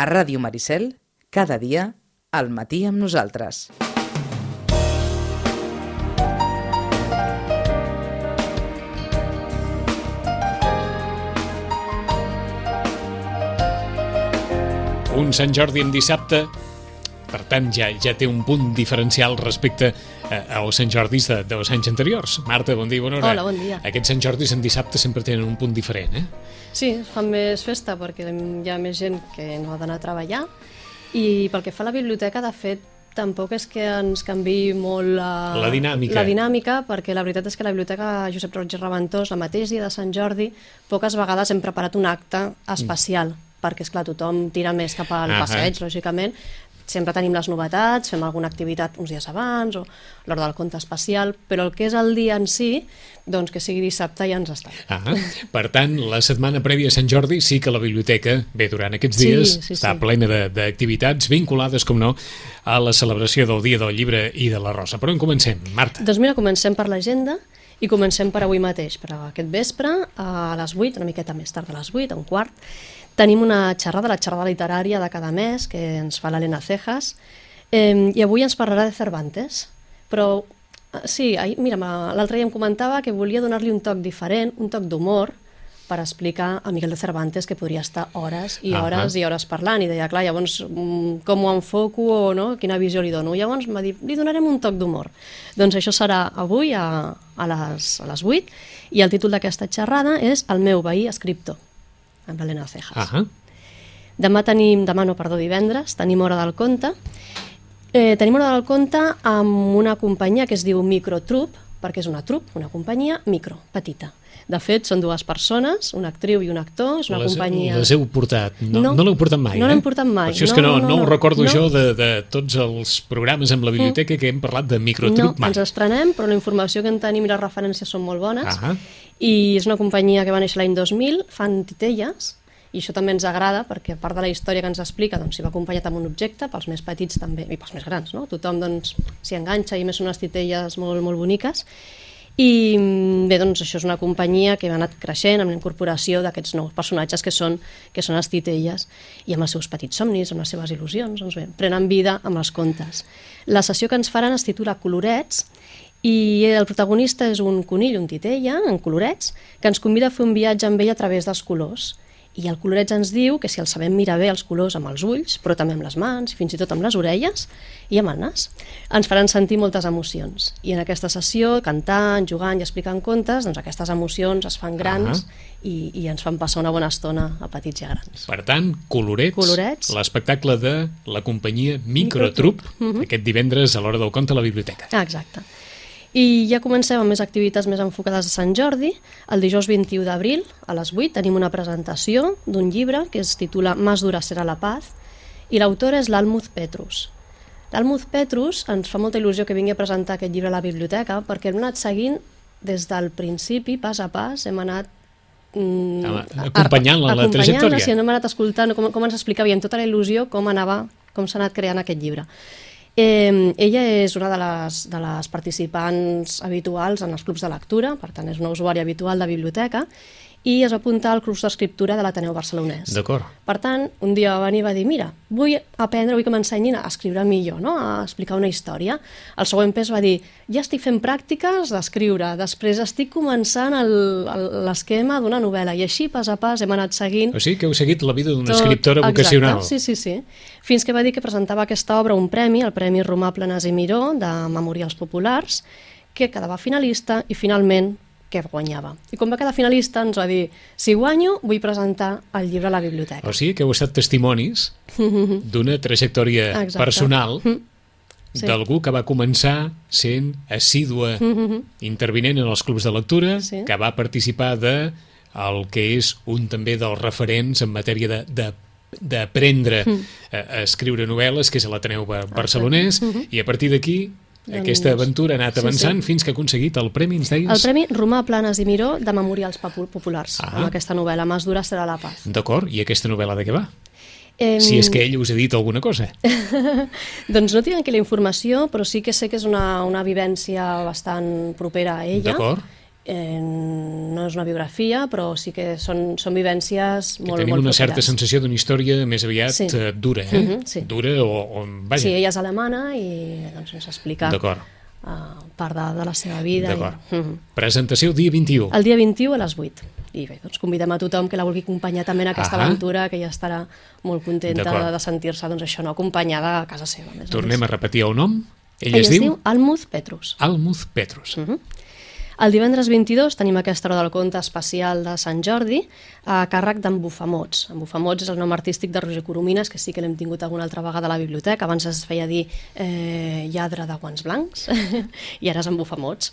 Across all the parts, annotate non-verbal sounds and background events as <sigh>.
A Ràdio Maricel, cada dia, al matí amb nosaltres. Un Sant Jordi en dissabte, per tant, ja ja té un punt diferencial respecte als Sant Jordis de, dels anys anteriors. Marta, bon dia, bona hora. Hola, bon dia. Aquests Sant Jordis en dissabte sempre tenen un punt diferent, eh? Sí, fan més festa perquè hi ha més gent que no ha d'anar a treballar i pel que fa a la biblioteca, de fet, tampoc és que ens canvi molt la, La dinàmica. la dinàmica, perquè la veritat és que la biblioteca Josep Roig i Reventós, la mateix dia de Sant Jordi, poques vegades hem preparat un acte especial, perquè, és clar tothom tira més cap al passeig, lògicament, sempre tenim les novetats, fem alguna activitat uns dies abans o l'hora del conte especial, però el que és el dia en si, doncs que sigui dissabte ja ens està. Ah, per tant, la setmana prèvia a Sant Jordi sí que la biblioteca, bé, durant aquests Sí, dies, sí, està sí. plena de- d'activitats vinculades, com no, a la celebració del Dia del Llibre i de la Rosa. Per on comencem, Marta? Doncs mira, comencem per l'agenda i comencem per avui mateix, per aquest vespre, a les 8, una miqueta més tard a les 8, a un quart. Tenim una xerrada, la xerrada literària de cada mes, que ens fa l'Helena Cejas, eh, i avui ens parlarà de Cervantes. Però, eh, sí, ahir, mira, l'altre dia em comentava que volia donar-li un toc diferent, un toc d'humor, per explicar a Miguel de Cervantes que podria estar hores i hores i hores parlant. I deia, clar, llavors mm, com ho enfoco o no, quina visió li dono? Llavors m'ha dit, li donarem un toc d'humor. Doncs això serà avui a, a, les, a les 8 i el títol d'aquesta xerrada és El meu veí escriptor amb l'Helena Cejas Ah, Demà tenim, demà no, perdó, divendres, tenim Hora del Conte. Eh, tenim Hora del Conte amb una companyia que es diu Microtrup, perquè és una trup, una companyia micro, petita. De fet, són dues persones, una actriu i un actor, és una les, companyia... les heu portat. No, No, no l'heu portat mai, no eh? l'hem portat mai. Per això és que no, No, no, no, no, no. ho recordo No. jo de, de tots els programes amb la biblioteca que hem parlat de microtrup no, mai. ens estrenem, però la informació que en tenim i les referències són molt bones. Ah. I és una companyia que va néixer l'any 2000, fan titelles, i això també ens agrada perquè a part de la història que ens explica doncs, s'hi va acompanyat amb un objecte, pels més petits també, i pels més grans, no? tothom doncs, s'hi enganxa i més són unes titelles molt, molt boniques i mm, bé, doncs això és una companyia que ha anat creixent amb la incorporació d'aquests nous personatges que són, que són les titelles i amb els seus petits somnis, amb les seves il·lusions, doncs bé, prenen vida amb els contes. La sessió que ens faran es titula Colorets i el protagonista és un conill, un titella, en colorets, que ens convida a fer un viatge amb ell a través dels colors. I el colorets ens diu que si els sabem mirar bé els colors amb els ulls, però també amb les mans, fins i tot amb les orelles i amb el nas, ens faran sentir moltes emocions. I en aquesta sessió, cantant, jugant i explicant contes, doncs aquestes emocions es fan grans i, i ens fan passar una bona estona a petits i a grans. Per tant, Colorets, Colorets. l'espectacle de la companyia Microtrup, Mhm. aquest divendres a l'hora del conte a la biblioteca. Ah, exacte. I ja comencem amb més activitats més enfocades a Sant Jordi. El dijous 21 d'abril, a les 8, tenim una presentació d'un llibre que es titula Más dura serà la paz i l'autor és l'Almuz Petrus. L'Almuz Petrus ens fa molta il·lusió que vingui a presentar aquest llibre a la biblioteca perquè hem anat seguint des del principi, pas a pas, hem anat mm, acompanyant-la la trajectòria. Sí, hem anat escoltant com, com ens explicava i amb tota la il·lusió com anava, com s'ha anat creant aquest llibre. Eh, ella és una de les, de les participants habituals en els clubs de lectura, per tant és una usuària habitual de biblioteca, i es va apuntar al club d'escriptura de l'Ateneu Barcelonès. D'acord. Per tant, un dia va venir i va dir, mira, vull aprendre, vull que m'ensenyin a escriure millor, no? a explicar una història. El següent pes va dir, ja estic fent pràctiques d'escriure, després estic començant l'esquema d'una novel·la, i així, pas a pas, hem anat seguint O sigui que heu seguit la vida d'una escriptora vocacional. Exacte, sí, sí, sí. Fins que va dir que presentava aquesta obra un premi, el Premi Romà Planas i Miró, de Memorials Populars, que quedava finalista i finalment que guanyava. I com va quedar finalista ens va dir si guanyo vull presentar el llibre a la biblioteca. O sigui que heu estat testimonis <laughs> d'una trajectòria Exacte. personal Sí. d'algú que va començar sent assídua intervinent en els clubs de lectura, Sí. que va participar de el que és un també dels referents en matèria de, de d'aprendre a, a escriure novel·les, que és a l'Ateneu Bar- Barcelonès, i a partir d'aquí aquesta Doncs, aventura ha anat sí, avançant sí. fins que ha aconseguit el premi, ens deies? El Premi Romà Planas i Miró de Memorials Popu- Populars, Ah. amb aquesta novel·la, Más dura serà la paz. D'acord, i aquesta novel·la de què va? Eh, Si és que ell us ha dit alguna cosa. <laughs> Doncs no tinc aquí la informació, però sí que sé que és una, una vivència bastant propera a ella. D'acord. Eh, no és una biografia, però sí que són, són vivències Que molt, tenim molt una certa sensació d'una història més aviat Sí. eh, dura, eh? Mhm, sí. Dura o, o vaja, Sí, ella és alemana i doncs, ens explica d'acord, uh, part de, de la seva vida. d'acord. I, Mhm. Presentació el dia 21. El dia 21 a les 8. I bé, doncs convidem a tothom que la vulgui acompanyar també en aquesta Ahà. aventura, que ja estarà molt contenta de, de sentir-se, doncs això, no, acompanyada a casa seva. a Més Tornem a repetir el nom. Ell, Ell es, diu Almuz Petrus. Almuz Petrus. Mhm. El divendres 22 tenim aquesta hora del conte especial de Sant Jordi a càrrec d'en Bufamots. En Bufamots és el nom artístic de Roger Coromines, que sí que l'hem tingut alguna altra vegada a la biblioteca. Abans es feia dir eh, lladre de guants blancs <laughs> i ara és en Bufamots.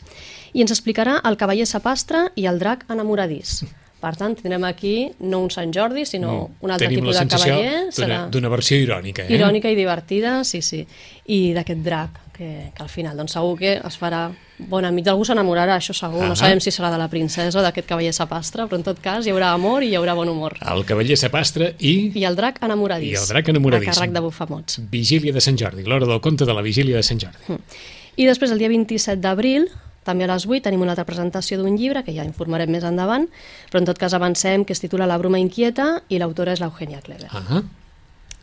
I ens explicarà el cavaller sapastre i el drac enamoradís. Per tant, tindrem aquí no un Sant Jordi, sinó un altre Mm. Tenim tipus de cavaller. Serà d'una versió irònica. Eh? irònica i divertida, sí, sí. I d'aquest drac, que, que al final doncs segur que es farà bon amic. D'algú s'enamorarà, això segur. Ah. No sabem si serà de la princesa o d'aquest cavaller sapastre, però en tot cas hi haurà amor i hi haurà bon humor. El cavaller sapastre i I el drac enamoradís. I el drac enamoradís. A càrrec de bufamots. Vigília de Sant Jordi, l'hora del conte de la Vigília de Sant Jordi. I després, el dia 27 d'abril, també a les 8, tenim una altra presentació d'un llibre, que ja informarem més endavant, però en tot cas avancem, que es titula La bruma inquieta i l'autora és l'Eugènia Clever. Ah,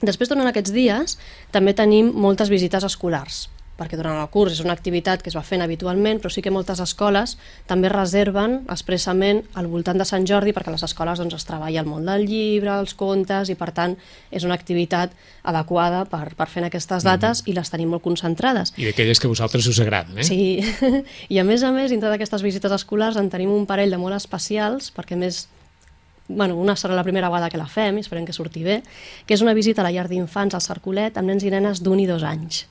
Després, durant aquests dies, també tenim moltes visites escolars, perquè durant el curs és una activitat que es va fent habitualment, però sí que moltes escoles també reserven expressament al voltant de Sant Jordi, perquè a les escoles doncs, es treballa el món del llibre, els contes, i per tant és una activitat adequada per, per fer en aquestes dates i les tenim molt concentrades. I d'aquelles que a vosaltres us agraden, eh? Sí, <laughs> i a més a més, dintre d'aquestes visites escolars en tenim un parell de molt especials, perquè més bueno, una serà la primera vegada que la fem, i esperem que surti bé, que és una visita a la llar d'infants al Cercolet amb nens i nenes d'un i dos anys.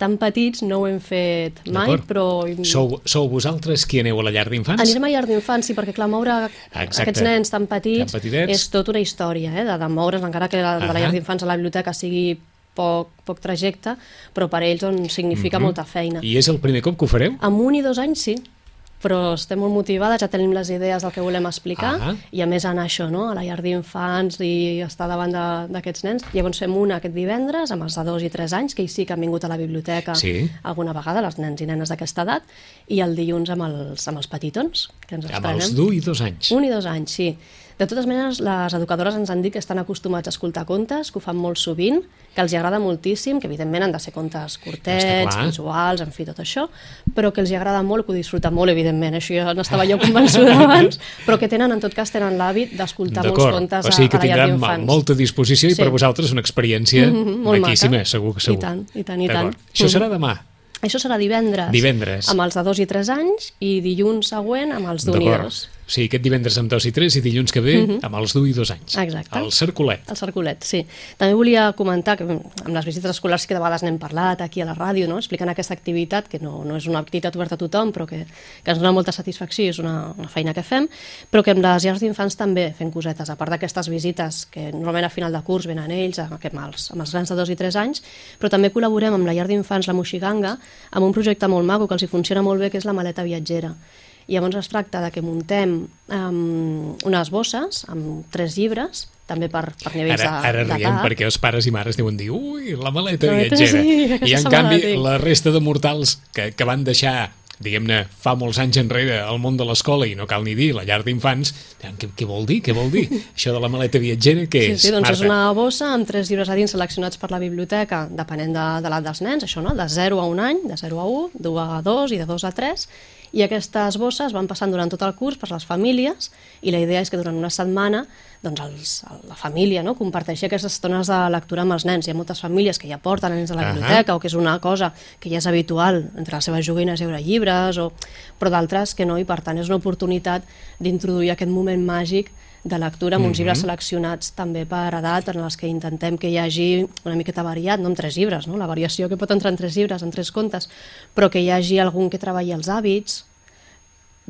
Tan petits no ho hem fet mai, però... Sou, sou vosaltres qui aneu a la llar d'infants? Anirem a llar d'infants, sí, perquè clar, moure Exacte. aquests nens tan petits, Tan és tota una història, eh, de, de moure's, encara que la, de la llar d'infants a la biblioteca sigui poc, poc trajecte, però per ells doncs, significa molta feina. I és el primer cop que ho fareu? Amb un i dos anys sí, però estem molt motivades, ja tenim les idees del que volem explicar Ah. i a més anar a això, no? a la llar d'infants i estar davant d'aquests nens. Llavors fem una aquest divendres amb els de dos i tres anys, que sí que han vingut a la biblioteca Sí. alguna vegada, els nens i nenes d'aquesta edat, i el dilluns amb els, amb els petitons, que ens Amb estrenem. els d'un i dos anys. Un i dos anys, sí. De totes maneres, les educadores ens han dit que estan acostumats a escoltar contes, que ho fan molt sovint, que els agrada moltíssim, que evidentment han de ser contes curtets, visuals, en fi, tot això, però que els agrada molt, que ho disfruten molt, evidentment, això ja n'estava jo convençuda <laughs> abans, però que tenen, en tot cas, tenen l'hàbit d'escoltar molts contes o sigui a, que a la llar tindran d'infants. molta disposició i Sí. per vosaltres una experiència Mhm, molt maquíssima, maca. segur que segur. I tant, i tant, i tant. Això serà demà. Això serà divendres. Divendres. Amb els de dos i tres anys i dilluns següent amb els d'un i dos. O sigui, aquest divendres amb dos i tres i dilluns que ve amb els d'un i dos anys. Exacte. El Cercolet. El Cercolet, sí. També volia comentar que amb les visites escolars que de vegades n'hem parlat aquí a la ràdio, no? explicant aquesta activitat, que no, no és una activitat oberta a tothom, però que, que ens dona molta satisfacció és una, una feina que fem, però que amb les llars d'infants també fem cosetes, a part d'aquestes visites que normalment a final de curs venen ells, amb, amb, els, amb els grans de 2 i 3 anys, però també col·laborem amb la llar d'infants La Moixiganga amb un projecte molt maco que els hi funciona molt bé, que és la maleta viatgera. I llavors es tracta de que muntem um, unes bosses amb tres llibres, també per, per nivells Ara, ara de- riem d'edat. perquè els pares i mares diuen dir ui, la maleta La viatgera. sí, I en canvi la resta de mortals que, que van deixar diguem-ne, fa molts anys enrere al món de l'escola i no cal ni dir, la llar d'infants, què, què vol dir? Què vol dir? <laughs> Això de la maleta viatgera, què Sí, és? sí, doncs és Marta? una bossa amb tres llibres a dins seleccionats per la biblioteca, depenent de, de l'edat dels nens, això, no? de 0 a 1 any, de 0 a 1, de 1 a 2 i de 2 a 3, i aquestes bosses van passant durant tot el curs per les famílies, i la idea és que durant una setmana doncs els, la família no? comparteixi aquestes estones de lectura amb els nens. Hi ha moltes famílies que ja porten nens a la biblioteca, o que és una cosa que ja és habitual, entre les seves joguines hi haurà llibres, o... però d'altres que no, i per tant és una oportunitat d'introduir aquest moment màgic de lectura amb uns llibres seleccionats també per edat, en els que intentem que hi hagi una miqueta variat, no amb tres llibres, no? la variació que pot entrar en tres llibres, en tres contes, però que hi hagi algun que treballi els hàbits,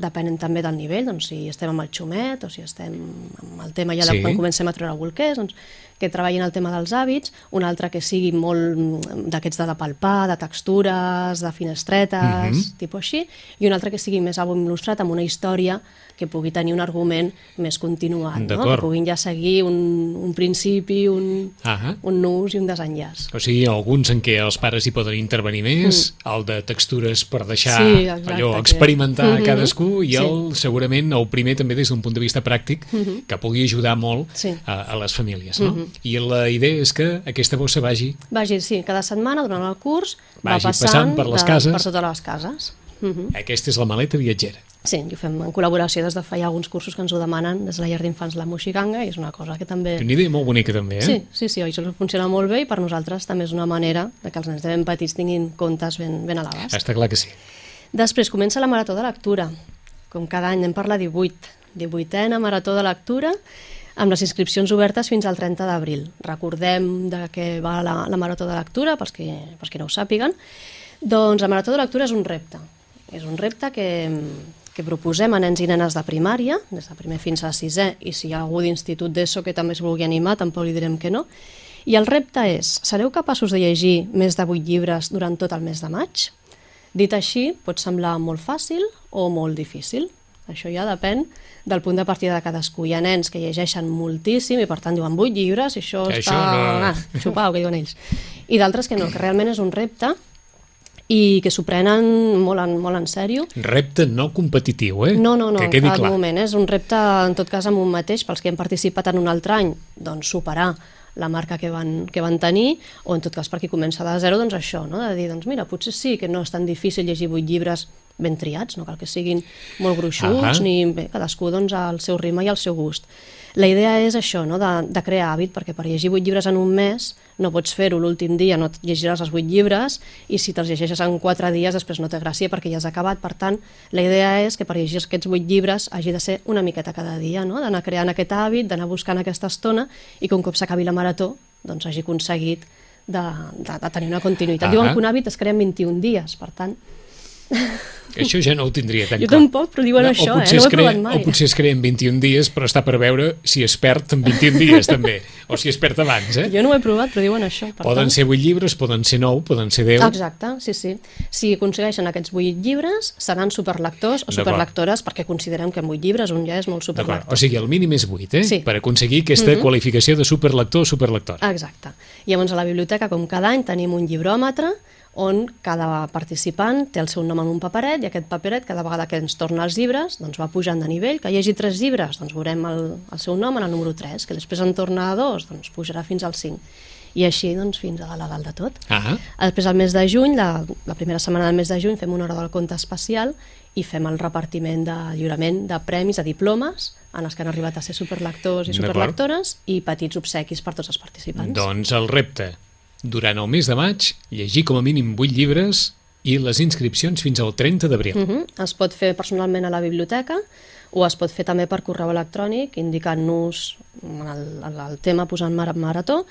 depenent també del nivell, doncs si estem amb el xumet o si estem amb el tema ja de Sí. quan comencem a treure bolquers, doncs que treballin el tema dels hàbits, un altre que sigui molt mm, d'aquests de, de palpar, de textures, de finestretes, mm -hmm. tipus així, i un altre que sigui més àlbum il·lustrat amb una història que pugui tenir un argument més continuat, no? que puguin ja seguir un, un principi, un, uh -huh. un nus i un desenllaç. O sigui, alguns en què els pares hi poden intervenir més, mm. el de textures per deixar sí, exacte, allò, experimentar que... Mm -hmm. cadascú, i el, sí. segurament el primer també des d'un punt de vista pràctic, mm -hmm. que pugui ajudar molt sí. a, a les famílies. No? Mm -hmm. I la idea és que aquesta bossa vagi... Vagi, sí, cada setmana durant el curs vagi va passant, passant per les cases. per totes les cases. Mm -hmm. Aquesta és la maleta viatgera. Sí, i ho fem en col·laboració des de fa ja alguns cursos que ens ho demanen des de la llar d'infants La Moixiganga i és una cosa que també... Una idea molt bonica també, eh? Sí, sí, sí, això funciona molt bé i per nosaltres també és una manera de que els nens de ben petits tinguin comptes ben, ben a l'abast. Està clar que sí. Després comença la Marató de Lectura. Com cada any anem per la 18. 18a Marató de Lectura amb les inscripcions obertes fins al 30 d'abril. Recordem de què va la, la Marató de Lectura, pels que, pels que no ho sàpiguen. Doncs la Marató de Lectura és un repte. És un repte que, que proposem a nens i nenes de primària, des de primer fins a sisè, i si hi ha algú d'institut d'ESO que també es vulgui animar, tampoc li direm que no. I el repte és, sereu capaços de llegir més de 8 llibres durant tot el mes de maig? Dit així, pot semblar molt fàcil o molt difícil. Això ja depèn del punt de partida de cadascú. Hi ha nens que llegeixen moltíssim i per tant diuen 8 llibres i això, que està... Això no... Ah, <laughs> xupau, que diuen ells. I d'altres que no, que realment és un repte i que s'ho prenen molt en, molt en sèrio. Repte no competitiu, eh? No, no, no, que quedi clar. moment. És un repte, en tot cas, amb un mateix, pels que han participat en un altre any, doncs superar la marca que van, que van tenir, o en tot cas per qui comença de zero, doncs això, no? de dir, doncs mira, potser sí que no és tan difícil llegir vuit llibres ben triats, no cal que siguin molt gruixuts, uh -huh. ni bé, cadascú doncs, al seu ritme i al seu gust. La idea és això, no? de, de crear hàbit, perquè per llegir vuit llibres en un mes no pots fer-ho l'últim dia, no llegiràs els vuit llibres, i si te'ls llegeixes en quatre dies després no té gràcia perquè ja has acabat. Per tant, la idea és que per llegir aquests vuit llibres hagi de ser una miqueta cada dia, no? d'anar creant aquest hàbit, d'anar buscant aquesta estona, i que un cop s'acabi la marató doncs hagi aconseguit de, de, de tenir una continuïtat. Uh -huh. Diuen que un hàbit es crea en 21 dies, per tant... <laughs> Això ja no ho tindria tan jo clar. Jo tampoc, però diuen no, això, eh? No ho he provat mai. O potser es crea en 21 dies, però està per veure si es perd en 21 dies, també. O si es perd abans, eh? Jo no ho he provat, però diuen això. Per poden tant... ser 8 llibres, poden ser 9, poden ser 10. Exacte, sí, sí. Si aconsegueixen aquests 8 llibres, seran superlectors o superlectores, perquè considerem que amb 8 llibres un ja és molt superlector. O sigui, el mínim és 8, eh? Sí. Per aconseguir aquesta mm -hmm. qualificació de superlector o superlectora. Exacte. Llavors, a la biblioteca, com cada any, tenim un llibròmetre on cada participant té el seu nom en un paperet i aquest paperet, cada vegada que ens torna els llibres, doncs va pujant de nivell. Que hi hagi tres llibres, doncs veurem el, el seu nom en el número 3, que després en torna a dos, doncs pujarà fins al 5 i així doncs, fins a la dalt de tot. Uh -huh. Després, al mes de juny, la, la primera setmana del mes de juny, fem una hora del conte especial i fem el repartiment de lliurament de premis, de diplomes, en els que han arribat a ser superlectors i superlectores i petits obsequis per tots els participants. Doncs el repte durant el mes de maig, llegir com a mínim 8 llibres i les inscripcions fins al 30 d'abril. Uh -huh. Es pot fer personalment a la biblioteca o es pot fer també per correu electrònic indicant-nos el, el, el tema posant mar marató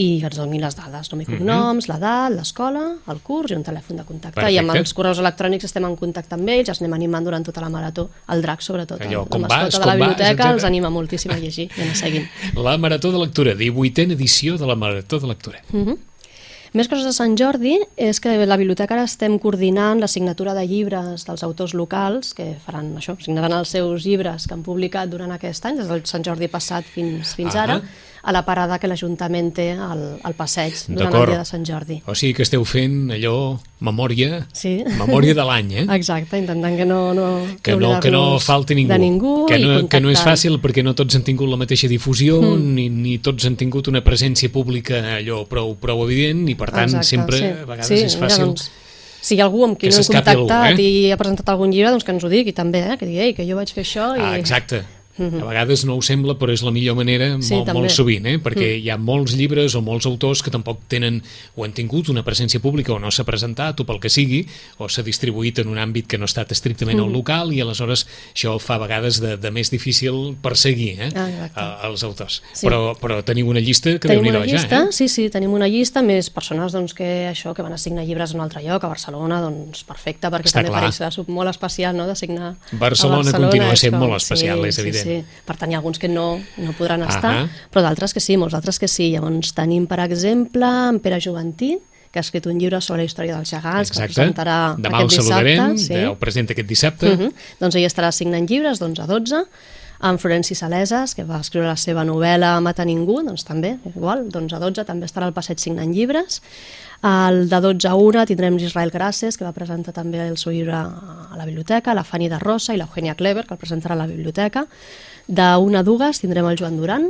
i ens doni les dades, nom i mhm. cognoms, uh -huh. l'edat, l'escola, el curs i un telèfon de contacte. Perfecte. I amb els correus electrònics estem en contacte amb ells, els anem animant durant tota la marató. El drac, sobretot, Allò, el, com la vas, de la biblioteca, vas, els anima moltíssim a llegir i anar seguint. <laughs> La Marató de Lectura, 18a edició de la Marató de Lectura. Uh -huh. Més coses de Sant Jordi és que la biblioteca ara estem coordinant la signatura de llibres dels autors locals que faran això, signaran els seus llibres que han publicat durant aquest any, des del Sant Jordi passat fins, fins ara, a la parada que l'Ajuntament té al, al passeig durant el dia de Sant Jordi. O sigui que esteu fent allò, memòria, sí. memòria de l'any, eh? <laughs> Exacte, intentant que no, no, que, no, que no falti ningú. De ningú que no, que no és fàcil perquè no tots han tingut la mateixa difusió, mm. ni, ni tots han tingut una presència pública allò prou, prou evident, i per tant Exacte, sempre sí. a vegades sí, és fàcil... Mira, doncs, si hi ha algú amb qui no hem contactat algú, eh? i ha presentat algun llibre, doncs que ens ho digui també, eh? que digui que jo vaig fer això i... Ah, exacte, Uh -huh. A vegades no ho sembla, però és la millor manera sí, molt, molt sovint, eh? perquè -huh. hi ha molts llibres o molts autors que tampoc tenen o han tingut una presència pública o no s'ha presentat o pel que sigui, o s'ha distribuït en un àmbit que no ha estat estrictament -huh. al local i aleshores això fa a vegades de, de més difícil perseguir eh? ah, els autors. Sí. Però, però teniu una llista que tenim déu una llista, ja, eh? Sí, sí, tenim una llista, més persones doncs, que això que van a signar llibres en un altre lloc, a Barcelona, doncs perfecte, perquè Està també clar. per ells serà molt especial no, de signar Barcelona, a Barcelona continua sent com... molt especial, sí, és evident. sí. Per tant, hi ha alguns que no, no podran estar, Ahà. però d'altres que sí, molts altres que sí. Llavors tenim, per exemple, en Pere Joventí, que ha escrit un llibre sobre la història dels gegants, que el Exacte. presentarà Demà el aquest dissabte. saludarem, sí. el presenta aquest dissabte. Uh -huh. Doncs ell estarà signant llibres d'11 a 12, en Florenci Saleses, que va escriure la seva novel·la Mata ningú, doncs també, igual, d'11 a 12 també estarà al passeig signant llibres. El de 12 a 1 tindrem l'Israel Grasses, que va presentar també el seu llibre a la biblioteca, la Fanny de Rosa i l'Eugènia Clever, que el presentarà a la biblioteca. De 1 a 2 tindrem el Joan Duran,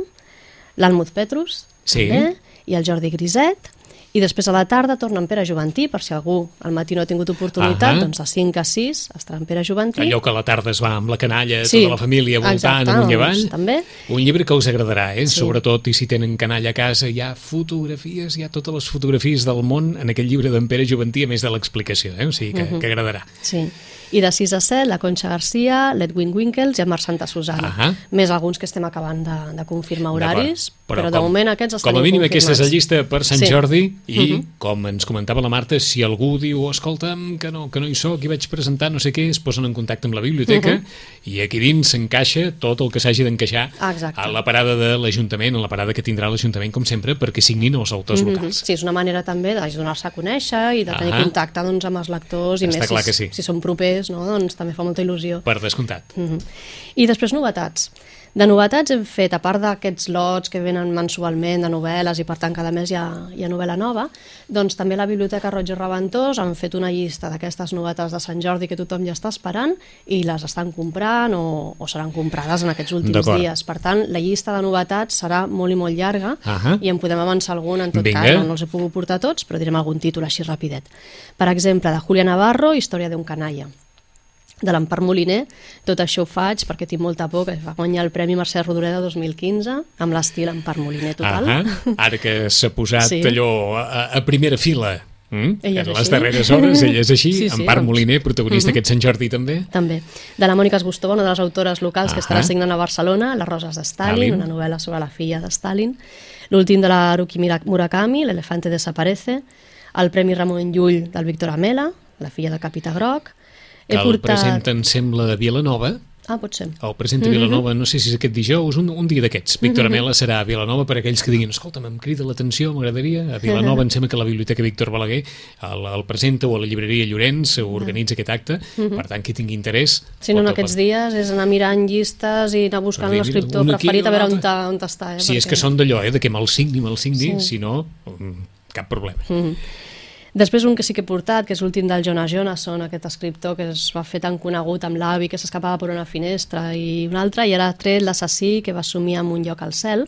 l'Almut Petrus, Sí. també, i el Jordi Griset, i després a la tarda torna en Pere Joventí, per si algú al matí no ha tingut oportunitat, Ahà. doncs de 5 a 6 estarà en Pere Joventí. Allò que a la tarda es va amb la canalla, Sí, tota la família voltant, exacte, amunt i avall. doncs, també. Un llibre que us agradarà, eh? Sí. Sobretot, i si tenen canalla a casa, hi ha fotografies, hi ha totes les fotografies del món en aquest llibre d'en Pere Joventí, a més de l'explicació, eh? O sigui que, que agradarà. Sí. I de 6 a 7, la Conxa Garcia, l'Edwin Winkels i en Marc Santa Susana. Ahà. Més alguns que estem acabant de, de confirmar horaris, D'acord. però, de moment aquests els Com a mínim aquesta és la llista per Sant Sí. Jordi i, Mhm. com ens comentava la Marta, si algú diu, escolta'm, que no, que no hi sóc i vaig presentar no sé què, es posen en contacte amb la biblioteca Mhm. i aquí dins s'encaixa tot el que s'hagi d'encaixar Exacte. a la parada de l'Ajuntament, a la parada que tindrà l'Ajuntament, com sempre, perquè signin els autors Mhm. locals. Sí, és una manera també de donar-se a conèixer i de tenir Ahà. contacte doncs, amb els lectors i Està més clar si, que sí. si són propers, no? doncs també fa molta il·lusió. Per descomptat. Mhm. I després novetats. De novetats hem fet, a part d'aquests lots que venen mensualment de novel·les i per tant cada mes hi ha, hi ha novel·la nova, doncs també la Biblioteca Roig i Reventós han fet una llista d'aquestes novetats de Sant Jordi que tothom ja està esperant i les estan comprant o, o seran comprades en aquests últims dies. Per tant, la llista de novetats serà molt i molt llarga Ahà. i en podem avançar alguna en tot Vinga. cas, no, no els he pogut portar tots, però direm algun títol així rapidet. Per exemple, de Julia Navarro, Història d'un canalla de l'Empar Moliner, tot això ho faig perquè tinc molta por, que va guanyar el Premi Mercè Rodoreda 2015 amb l'estil Empar Moliner total. Ahà. Ara que s'ha posat Sí. allò a, a primera fila mm? Ella en les així. darreres hores, ella és així, <laughs> Sí, sí, part doncs. Moliner, protagonista aquest Sant Jordi també. També. De la Mònica Esgustova, una de les autores locals que Ahà. estarà signant a Barcelona, Les roses de Stalin, Stalin. una novel·la sobre la filla de Stalin. L'últim de la Mira- Murakami, L'elefante desaparece. El Premi Ramon Llull del Víctor Amela, la filla del Capità Groc. Que el presenta, em sembla, de Vilanova. Ah, pot ser. El presenta Mhm. Vilanova, no sé si és aquest dijous, un, un dia d'aquests. Víctor Amela serà a Vilanova per a aquells que diguin escolta'm, em crida l'atenció, m'agradaria. A Vilanova em sembla que la Biblioteca Víctor Balaguer el, el presenta o a la llibreria Llorenç organitza aquest acte. Per tant, qui tingui interès... Si no, en aquests dies és anar mirant llistes i anar buscant l'escriptor preferit a veure on, ta, on està. Eh? Si és perquè- que són d'allò, eh, de que me'l signi, me'l signi, Sí. si no, mm, cap problema. Després un que sí que he portat, que és l'últim del Jonas Jonasson, aquest escriptor que es va fer tan conegut amb l'avi que s'escapava per una finestra i un altre, i ara ha tret l'assassí que va assumir amb un lloc al cel.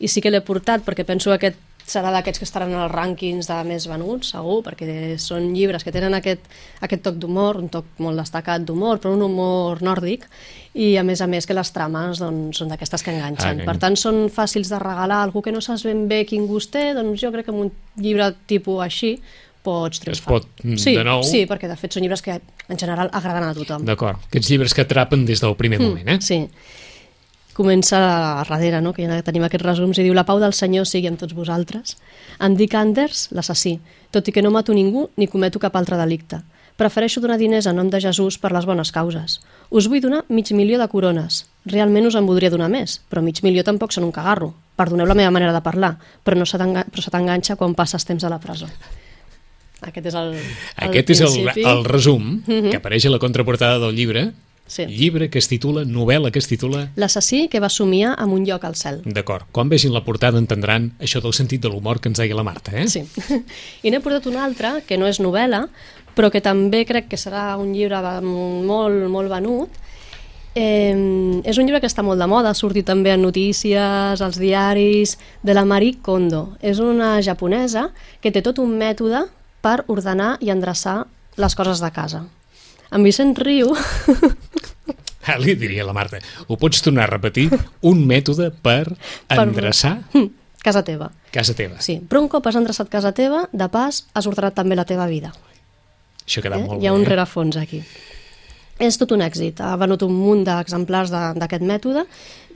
I sí que l'he portat perquè penso que aquest serà d'aquests que estaran en els rànquings de més venuts, segur, perquè són llibres que tenen aquest, aquest toc d'humor, un toc molt destacat d'humor, però un humor nòrdic, i a més a més que les trames doncs, són d'aquestes que enganxen. Ah, Per tant, són fàcils de regalar a algú que no saps ben bé quin gust té, doncs jo crec que amb un llibre tipus així pots triomfar. pot, mm, sí, de nou- Sí, perquè de fet són llibres que en general agraden a tothom. D'acord. Aquests llibres que atrapen des del primer moment, eh? Mm, Sí. Comença a darrere, no? que ja tenim aquests resums, i diu la pau del Senyor sigui amb tots vosaltres. Em dic Anders, l'assassí, tot i que no mato ningú ni cometo cap altre delicte. Prefereixo donar diners en nom de Jesús per les bones causes. Us vull donar mig milió de corones. Realment us en voldria donar més, però mig milió tampoc són un cagarro. Perdoneu la meva manera de parlar, però no se t'enganxa quan passes temps a la presó. Aquest és el, el Aquest és el, principi. el resum que apareix a la contraportada del llibre. Sí. Llibre que es titula, novel·la que es titula... L'assassí que va somiar amb un lloc al cel. D'acord. Quan vegin la portada entendran això del sentit de l'humor que ens deia la Marta, eh? Sí. <laughs> I n'he portat una altra, que no és novel·la, però que també crec que serà un llibre molt, molt venut. Eh, és un llibre que està molt de moda, ha sortit també en notícies, als diaris, de la Marie Kondo. És una japonesa que té tot un mètode per ordenar i endreçar les coses de casa. En Vicent Riu Ah, li diria la Marta, ho pots tornar a repetir? Un mètode per endreçar casa teva. casa teva. Sí, però un cop has endreçat casa teva, de pas has ordenat també la teva vida. Això queda Eh? molt Hi ha bé. un eh? rerefons aquí. És tot un èxit. Ha venut un munt d'exemplars de- d'aquest mètode.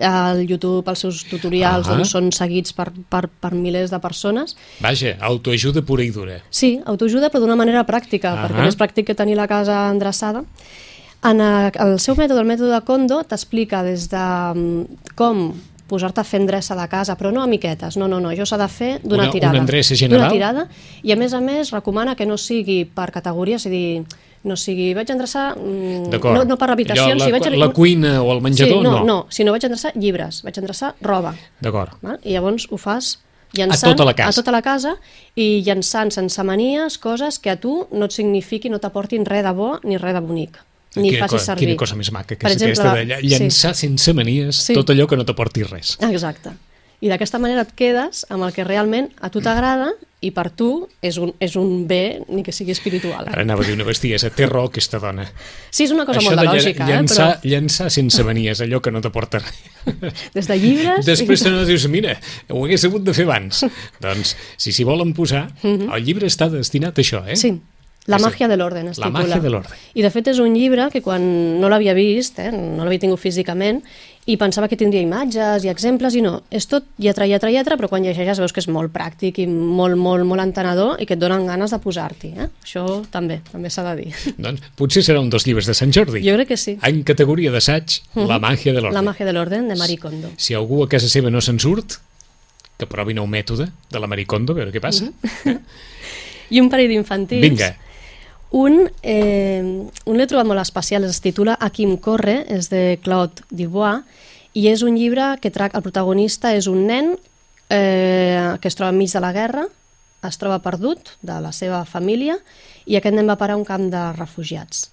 Al YouTube els seus tutorials Ah. doncs, són seguits per, per, per milers de persones. Vaja, autoajuda pura i dura. Sí, autoajuda, però d'una manera pràctica, Ahà. perquè no és pràctic que tenir la casa endreçada. En eh, el seu mètode, el mètode de Kondo, t'explica des de mm, com posar-te a fer endreça de casa, però no a miquetes, no, no, no, això s'ha de fer d'una Una- tirada. una endreça general? D'una tirada, i a més a més recomana que no sigui per categoria, és a dir, no sigui, vaig endreçar, mm, no, no per habitacions, Allò, si la, vaig... la cuina o el menjador, sí, no, no. no, si no vaig endreçar llibres, vaig endreçar roba, D'acord. i llavors ho fas llançant A tota la casa. a tota la casa i llançant sense manies coses que a tu no et signifiqui, no t'aportin res de bo ni res de bonic ni quina, cosa, servir. quina cosa més maca, que Per és exemple, aquesta de lla- llançar sí. sense manies Sí. tot allò que no t'aporti res. Exacte. I d'aquesta manera et quedes amb el que realment a tu t'agrada i per tu és un, és un bé ni que sigui espiritual. Ara anava a dir una bestiesa, té raó aquesta dona. Sí, és una cosa Això molt de lla- lògica, llançar, eh? llançar sense <laughs> manies, allò que no t'aporta res. però des de llibres... Després te no dius, mira, ho hagués hagut de fer abans. <laughs> doncs, si s'hi volen posar, el llibre està destinat a això, eh? Mhm. Sí, La màgia de l'orden es La titula. màgia de l'ordre. I de fet és un llibre que quan no l'havia vist, eh, no l'havia tingut físicament, i pensava que tindria imatges i exemples, i no. És tot lletra, lletra, lletra, però quan llegeixes veus que és molt pràctic i molt, molt, molt entenedor i que et donen ganes de posar-t'hi. Eh? Això també, també s'ha de dir. <laughs> Doncs potser serà un dels llibres de Sant Jordi. Jo crec que sí. En categoria d'assaig, La màgia de l'ordre. La màgia de l'orden, de Marie Kondo. Si algú a casa seva no se'n surt, que provi nou mètode de la Maricondo, a veure què passa. Mhm. <laughs> I un parell d'infantils. Vinga. Un, eh, un l'he trobat molt especial, es titula A em corre, és de Claude Dubois, i és un llibre que trac, el protagonista és un nen eh, que es troba enmig de la guerra, es troba perdut de la seva família i aquest nen va parar a un camp de refugiats.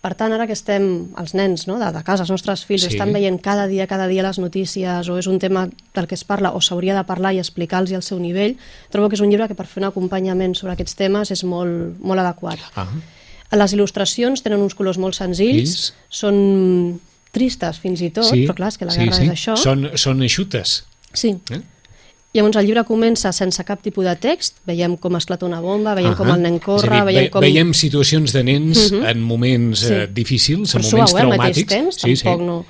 Per tant, ara que estem, els nens no, de, de casa, els nostres fills, Sí. sí. estan veient cada dia, cada dia les notícies, o és un tema del que es parla, o s'hauria de parlar i explicar-los al seu nivell, trobo que és un llibre que per fer un acompanyament sobre aquests temes és molt, molt adequat. Ah, Les il·lustracions tenen uns colors molt senzills, Fills. són tristes fins i tot, però clar, és que la guerra és això. Són, són eixutes. Sí. Eh? Llavors el llibre comença sense cap tipus de text, veiem com esclata una bomba, veiem com Ahà. el nen corre, dir, veiem ve- com... Veiem situacions de nens en moments Sí. eh, difícils, en però moments suau, eh, traumàtics. temps, tampoc no...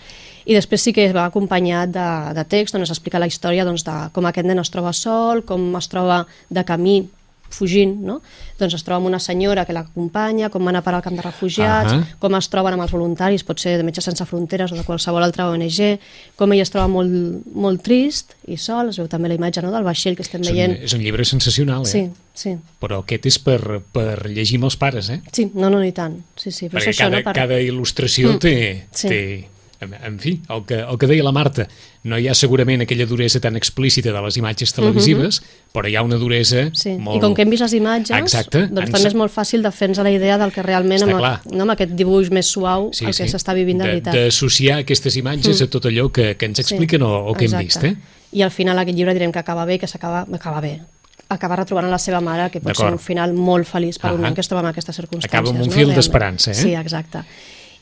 I després sí que va acompanyat de, de text on es explica la història doncs, de com aquest nen es troba sol, com es troba de camí fugint, no? Doncs es troba amb una senyora que l'acompanya, com van a parar al camp de refugiats, Ahà. com es troben amb els voluntaris, pot ser de Metges Sense Fronteres o de qualsevol altra ONG, com ell es troba molt, molt trist i sol, es veu també la imatge no, del vaixell que estem És un, veient. és un llibre sensacional, eh? Sí, sí. Però aquest és per, per llegir amb els pares, eh? Sí, no, no, ni tant. Sí, sí, però Perquè això, cada, no? Per... cada il·lustració Mm. té, Sí. té en, fi, el que, el que deia la Marta, no hi ha segurament aquella duresa tan explícita de les imatges televisives, però hi ha una duresa Mhm. Sí. molt... I com que hem vist les imatges, Exacte. doncs ens- també és molt fàcil de fer-nos la idea del que realment, Està amb, clar. no, amb aquest dibuix més suau, el que s'està vivint de, veritat. Mm. D'associar aquestes imatges a tot allò que, que ens expliquen o, o que hem vist, exacte. eh? I al final aquest llibre direm que acaba bé, que s'acaba acaba bé acaba retrobant la seva mare, que pot ser un final molt feliç per un Ahà. nen que es troba en aquestes circumstàncies. Acaba amb un no? fil d'esperança, eh? Sí, exacte.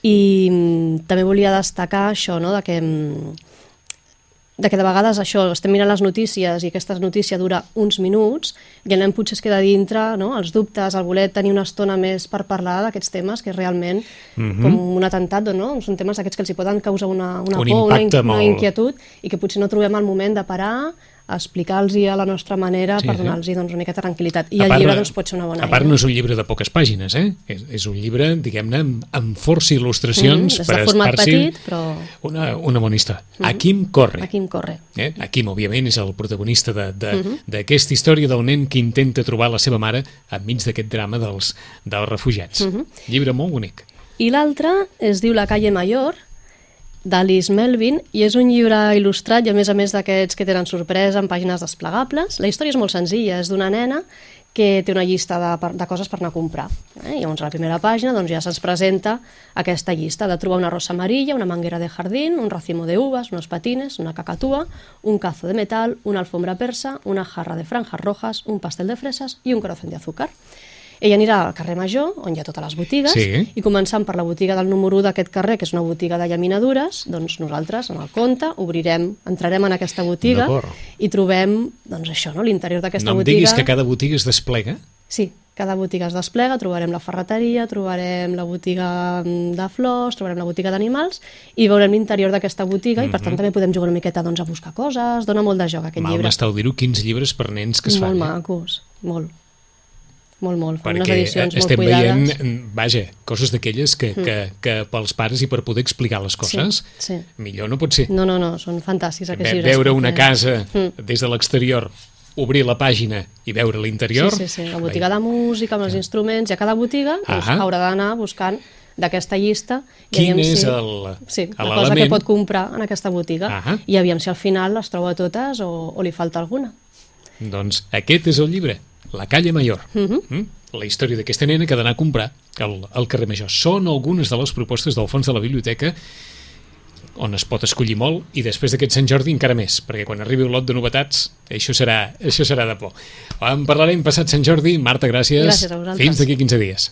I mm, també volia destacar això, no?, de que mm, de que de vegades això, estem mirant les notícies i aquesta notícia dura uns minuts i el nen potser es queda dintre no? els dubtes, el voler tenir una estona més per parlar d'aquests temes que realment Mhm. com un atemptat, no? són temes d'aquests que els hi poden causar una, una Un por, una, una molt- inquietud i que potser no trobem el moment de parar explicar-los a la nostra manera Sí, per donar-los doncs, una miqueta tranquil·litat. I A el part, llibre no- doncs, pot ser una bona A part, eina. no és un llibre de poques pàgines, eh? És, és un llibre, diguem-ne, amb, amb força il·lustracions Mm, per de estar-s'hi petit, però una, una bona història. Aquim corre. aquí em corre. Eh? Aquim, òbviament, és el protagonista d'aquesta Mhm. de, d'aquesta història del nen que intenta trobar la seva mare enmig d'aquest drama dels, dels refugiats. Mhm. Llibre molt bonic. I l'altre es diu La calle Mayor, d'Alice Melvin, i és un llibre il·lustrat i a més a més d'aquests que tenen sorpresa en pàgines desplegables. La història és molt senzilla, és d'una nena que té una llista de, de coses per anar a comprar. Eh? I llavors a la primera pàgina doncs, ja se'ns presenta aquesta llista de trobar una rosa amarilla, una manguera de jardín, un racimo de uvas, unos patines, una cacatúa, un cazo de metal, una alfombra persa, una jarra de franjas rojas, un pastel de fresas i un corazón de azúcar. Ella anirà al carrer Major, on hi ha totes les botigues, Sí. i començant per la botiga del número 1 d'aquest carrer, que és una botiga de llaminadures, doncs nosaltres, en el compte, obrirem, entrarem en aquesta botiga i trobem, doncs això, no? l'interior d'aquesta No em botiga. diguis que cada botiga es desplega. Sí, cada botiga es desplega, trobarem la ferreteria, trobarem la botiga mm, de flors, trobarem la botiga d'animals i veurem l'interior d'aquesta botiga i per tant també podem jugar una miqueta doncs, a buscar coses, dona molt de joc aquest Mhm. Mal llibre. m'estàu dir-ho, quins llibres per nens que es molt fan. eh? macos, molt. Molt, molt. Fan unes edicions molt estem cuidades. veient, mm, vaja, coses d'aquelles que, que, que pels pares i per poder explicar les coses, Sí, sí. millor no pot ser. No, no, no, són fantàstics aquests llibres. veure una perquè- casa Mm. des de l'exterior, obrir la pàgina i veure l'interior... Sí, sí, sí, la botiga de música, amb els instruments, i a cada botiga doncs, Ahà. haurà d'anar buscant d'aquesta llista i Quin és si, el- sí, la cosa que pot comprar en aquesta botiga Ahà. i aviam si al final les troba totes o, o li falta alguna. Doncs aquest és el llibre, La calle Mayor. Mhm. mm? La història d'aquesta nena que ha d'anar a comprar al, al carrer Major. Són algunes de les propostes del fons de la biblioteca on es pot escollir molt i després d'aquest Sant Jordi encara més, perquè quan arribi un lot de novetats això serà, això serà de por. En parlarem passat Sant Jordi. Marta, gràcies. Gràcies. Fins d'aquí 15 dies.